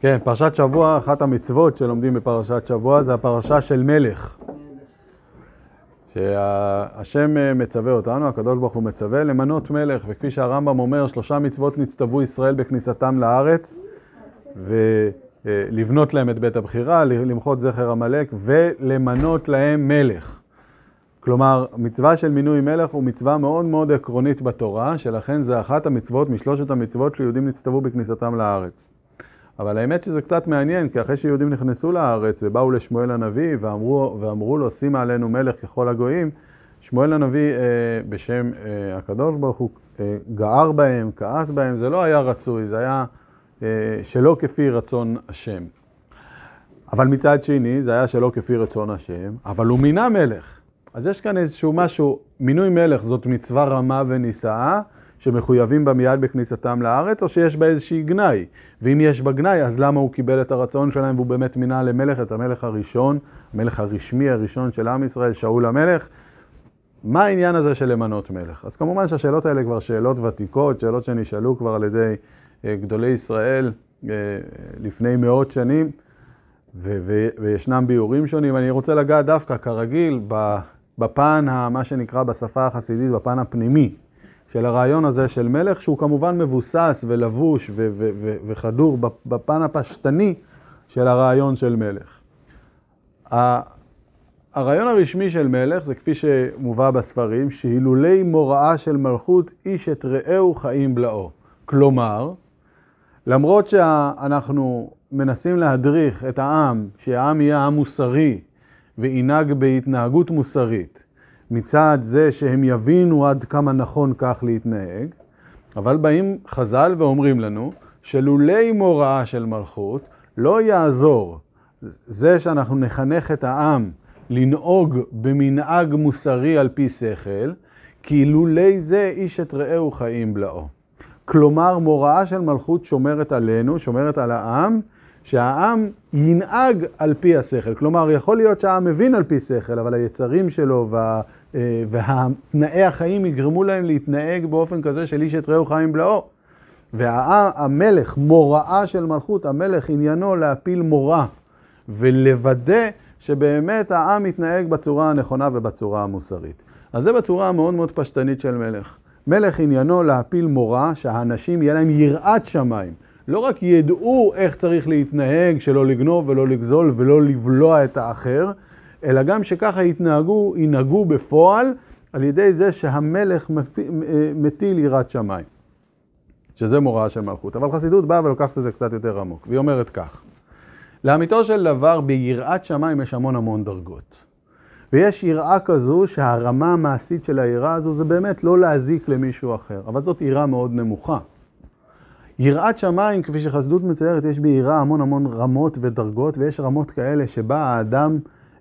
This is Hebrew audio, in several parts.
כן, פרשת שבוע, אחת המצוות שלומדים בפרשת שבוע זה הפרשה של מלך. שהשם מצווה אותנו, הקדוש ברוך הוא מצווה למנות מלך, וכפי שהרמב"ם אומר, שלושה מצוות נצטוו ישראל בכניסתם לארץ, ולבנות להם את בית הבחירה, למחות זכר עמלק, ולמנות להם מלך. כלומר, מצווה של מינוי מלך הוא מצווה מאוד מאוד עקרונית בתורה, שלכן זה אחת המצוות משלושת המצוות שיהודים נצטוו בכניסתם לארץ. אבל האמת שזה קצת מעניין, כי אחרי שיהודים נכנסו לארץ ובאו לשמואל הנביא ואמרו, ואמרו לו, שימה עלינו מלך ככל הגויים, שמואל הנביא אה, בשם אה, הקדוש ברוך הוא אה, גער בהם, כעס בהם, זה לא היה רצוי, זה היה אה, שלא כפי רצון השם. אבל מצד שני, זה היה שלא כפי רצון השם, אבל הוא מינה מלך. אז יש כאן איזשהו משהו, מינוי מלך זאת מצווה רמה ונישאה, שמחויבים בה מיד בכניסתם לארץ, או שיש בה איזושהי גנאי. ואם יש בה גנאי, אז למה הוא קיבל את הרצון שלהם והוא באמת מינה למלך, את המלך הראשון, המלך הרשמי הראשון של עם ישראל, שאול המלך? מה העניין הזה של למנות מלך? אז כמובן שהשאלות האלה כבר שאלות ותיקות, שאלות שנשאלו כבר על ידי אה, גדולי ישראל אה, לפני מאות שנים, וישנם ביאורים שונים. אני רוצה לגעת דווקא, כרגיל, בפן, מה שנקרא בשפה החסידית, בפן הפנימי. של הרעיון הזה של מלך, שהוא כמובן מבוסס ולבוש ו- ו- ו- וחדור בפן הפשטני של הרעיון של מלך. הרעיון הרשמי של מלך זה כפי שמובא בספרים, שהילולי מוראה של מלכות איש את רעהו חיים בלעו. כלומר, למרות שאנחנו מנסים להדריך את העם, שהעם יהיה עם מוסרי וינהג בהתנהגות מוסרית, מצד זה שהם יבינו עד כמה נכון כך להתנהג, אבל באים חז"ל ואומרים לנו שלולי מוראה של מלכות לא יעזור זה שאנחנו נחנך את העם לנהוג במנהג מוסרי על פי שכל, כי לולי זה איש את רעהו חיים בלעו. כלומר, מוראה של מלכות שומרת עלינו, שומרת על העם, שהעם ינהג על פי השכל. כלומר, יכול להיות שהעם מבין על פי שכל, אבל היצרים שלו וה... אה, והתנאי החיים יגרמו להם להתנהג באופן כזה של איש את רעהו חיים בלעו. והמלך, מוראה של מלכות, המלך עניינו להפיל מורא ולוודא שבאמת העם יתנהג בצורה הנכונה ובצורה המוסרית. אז זה בצורה המאוד מאוד פשטנית של מלך. מלך עניינו להפיל מורא, שהאנשים יהיה להם יראת שמיים. לא רק ידעו איך צריך להתנהג, שלא לגנוב ולא לגזול ולא לבלוע את האחר, אלא גם שככה יתנהגו, ינהגו בפועל על ידי זה שהמלך מטיל יראת שמיים, שזה מוראה של מלכות. אבל חסידות באה ולוקחת את זה קצת יותר עמוק, והיא אומרת כך: לאמיתו של דבר ביראת שמיים יש המון המון דרגות. ויש יראה כזו שהרמה המעשית של היראה הזו זה באמת לא להזיק למישהו אחר, אבל זאת יראה מאוד נמוכה. יראת שמיים, כפי שחסידות מציירת, יש ביראה המון המון רמות ודרגות, ויש רמות כאלה שבה האדם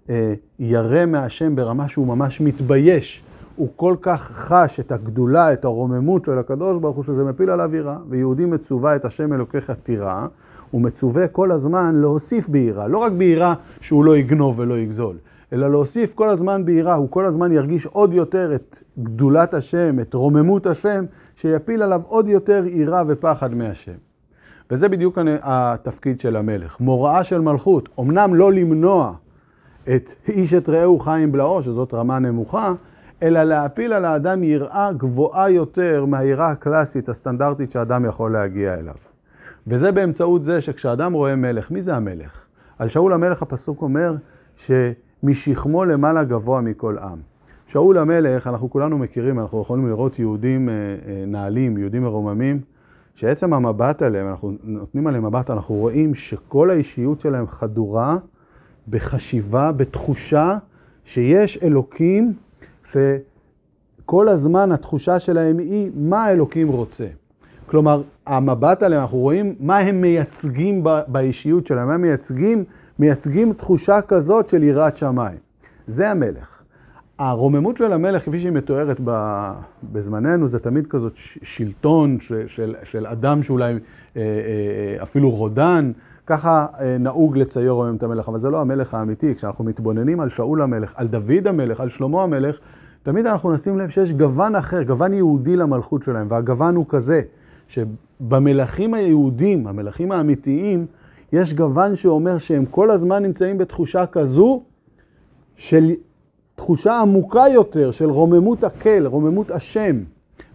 אה, ירא מהשם ברמה שהוא ממש מתבייש. הוא כל כך חש את הגדולה, את הרוממות של הקדוש ברוך הוא, שזה מפיל עליו יראה. ויהודי מצווה את השם אלוקיך תירא, הוא מצווה כל הזמן להוסיף ביראה. לא רק ביראה שהוא לא יגנוב ולא יגזול, אלא להוסיף כל הזמן ביראה. הוא כל הזמן ירגיש עוד יותר את גדולת השם, את רוממות השם, שיפיל עליו עוד יותר יראה ופחד מהשם. וזה בדיוק התפקיד של המלך. מוראה של מלכות, אמנם לא למנוע את איש את רעהו חיים בלעו, שזאת רמה נמוכה, אלא להפיל על האדם יראה גבוהה יותר מהיראה הקלאסית, הסטנדרטית שאדם יכול להגיע אליו. וזה באמצעות זה שכשאדם רואה מלך, מי זה המלך? על שאול המלך הפסוק אומר שמשכמו למעלה גבוה מכל עם. שאול המלך, אנחנו כולנו מכירים, אנחנו יכולים לראות יהודים אה, אה, נעלים, יהודים מרוממים, שעצם המבט עליהם, אנחנו נותנים עליהם מבט, אנחנו רואים שכל האישיות שלהם חדורה בחשיבה, בתחושה שיש אלוקים, וכל הזמן התחושה שלהם היא מה האלוקים רוצה. כלומר, המבט עליהם, אנחנו רואים מה הם מייצגים באישיות שלהם, מה הם מייצגים? מייצגים תחושה כזאת של יראת שמיים. זה המלך. הרוממות של המלך, כפי שהיא מתוארת בזמננו, זה תמיד כזאת שלטון של, של אדם שאולי אה, אה, אפילו רודן, ככה אה, נהוג לצייר היום את המלך, אבל זה לא המלך האמיתי. כשאנחנו מתבוננים על שאול המלך, על דוד המלך, על שלמה המלך, תמיד אנחנו נשים לב שיש גוון אחר, גוון יהודי למלכות שלהם, והגוון הוא כזה, שבמלכים היהודים, המלכים האמיתיים, יש גוון שאומר שהם כל הזמן נמצאים בתחושה כזו של תחושה עמוקה יותר של רוממות הקל, רוממות השם.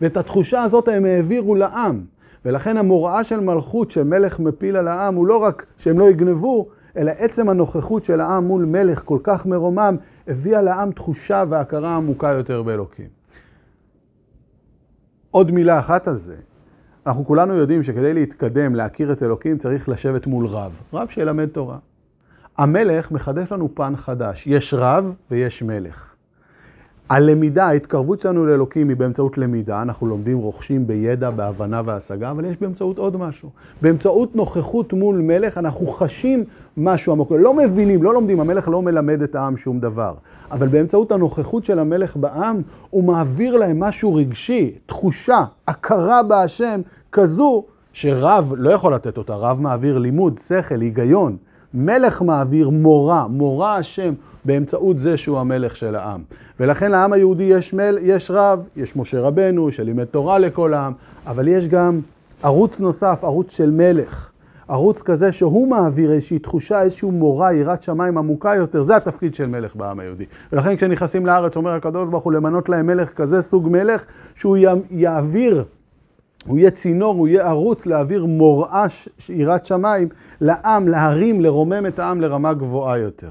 ואת התחושה הזאת הם העבירו לעם. ולכן המוראה של מלכות שמלך מפיל על העם הוא לא רק שהם לא יגנבו, אלא עצם הנוכחות של העם מול מלך כל כך מרומם, הביאה לעם תחושה והכרה עמוקה יותר באלוקים. עוד מילה אחת על זה. אנחנו כולנו יודעים שכדי להתקדם, להכיר את אלוקים, צריך לשבת מול רב. רב שילמד תורה. המלך מחדש לנו פן חדש. יש רב ויש מלך. הלמידה, ההתקרבות שלנו לאלוקים היא באמצעות למידה, אנחנו לומדים, רוכשים בידע, בהבנה והשגה, אבל יש באמצעות עוד משהו. באמצעות נוכחות מול מלך אנחנו חשים משהו עמוק, לא מבינים, לא לומדים, המלך לא מלמד את העם שום דבר, אבל באמצעות הנוכחות של המלך בעם, הוא מעביר להם משהו רגשי, תחושה, הכרה בהשם, כזו שרב לא יכול לתת אותה, רב מעביר לימוד, שכל, היגיון. מלך מעביר מורה, מורה השם, באמצעות זה שהוא המלך של העם. ולכן לעם היהודי יש, מל, יש רב, יש משה רבנו שלימד תורה לכל העם, אבל יש גם ערוץ נוסף, ערוץ של מלך. ערוץ כזה שהוא מעביר איזושהי תחושה, איזשהו מורה, יראת שמיים עמוקה יותר, זה התפקיד של מלך בעם היהודי. ולכן כשנכנסים לארץ, אומר הקדוש ברוך הוא למנות להם מלך כזה סוג מלך, שהוא יעביר הוא יהיה צינור, הוא יהיה ערוץ להעביר מוראה יראת שמיים לעם, להרים, לרומם את העם לרמה גבוהה יותר.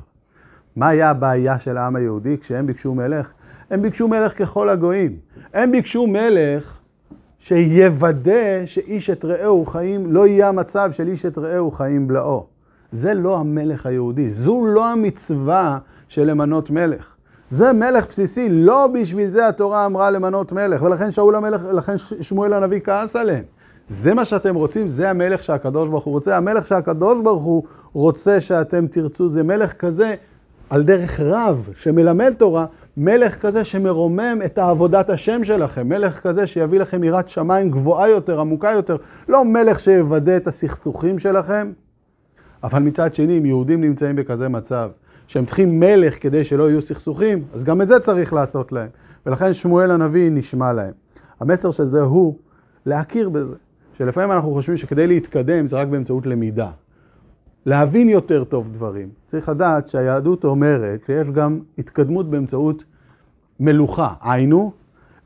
מה היה הבעיה של העם היהודי כשהם ביקשו מלך? הם ביקשו מלך ככל הגויים. הם ביקשו מלך שיוודא שאיש את רעהו חיים, לא יהיה המצב של איש את רעהו חיים בלעו. זה לא המלך היהודי, זו לא המצווה של למנות מלך. זה מלך בסיסי, לא בשביל זה התורה אמרה למנות מלך, ולכן שאול המלך, לכן שמואל הנביא כעס עליהם. זה מה שאתם רוצים, זה המלך שהקדוש ברוך הוא רוצה. המלך שהקדוש ברוך הוא רוצה שאתם תרצו, זה מלך כזה על דרך רב שמלמד תורה, מלך כזה שמרומם את עבודת השם שלכם, מלך כזה שיביא לכם יראת שמיים גבוהה יותר, עמוקה יותר, לא מלך שיוודא את הסכסוכים שלכם, אבל מצד שני, אם יהודים נמצאים בכזה מצב, שהם צריכים מלך כדי שלא יהיו סכסוכים, אז גם את זה צריך לעשות להם. ולכן שמואל הנביא נשמע להם. המסר של זה הוא להכיר בזה, שלפעמים אנחנו חושבים שכדי להתקדם זה רק באמצעות למידה. להבין יותר טוב דברים. צריך לדעת שהיהדות אומרת שיש גם התקדמות באמצעות מלוכה. היינו,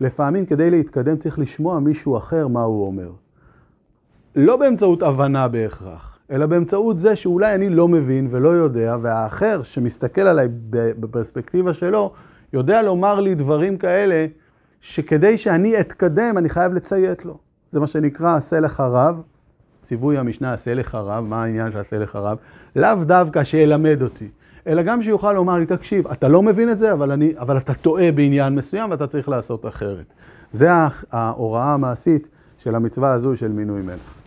לפעמים כדי להתקדם צריך לשמוע מישהו אחר מה הוא אומר. לא באמצעות הבנה בהכרח. אלא באמצעות זה שאולי אני לא מבין ולא יודע, והאחר שמסתכל עליי בפרספקטיבה שלו, יודע לומר לי דברים כאלה, שכדי שאני אתקדם, אני חייב לציית לו. זה מה שנקרא עשה לך רב, ציווי המשנה עשה לך רב, מה העניין של עשה לך רב? לאו דווקא שילמד אותי, אלא גם שיוכל לומר לי, תקשיב, אתה לא מבין את זה, אבל, אני, אבל אתה טועה בעניין מסוים ואתה צריך לעשות אחרת. זה ההוראה המעשית של המצווה הזו של מינוי מלך.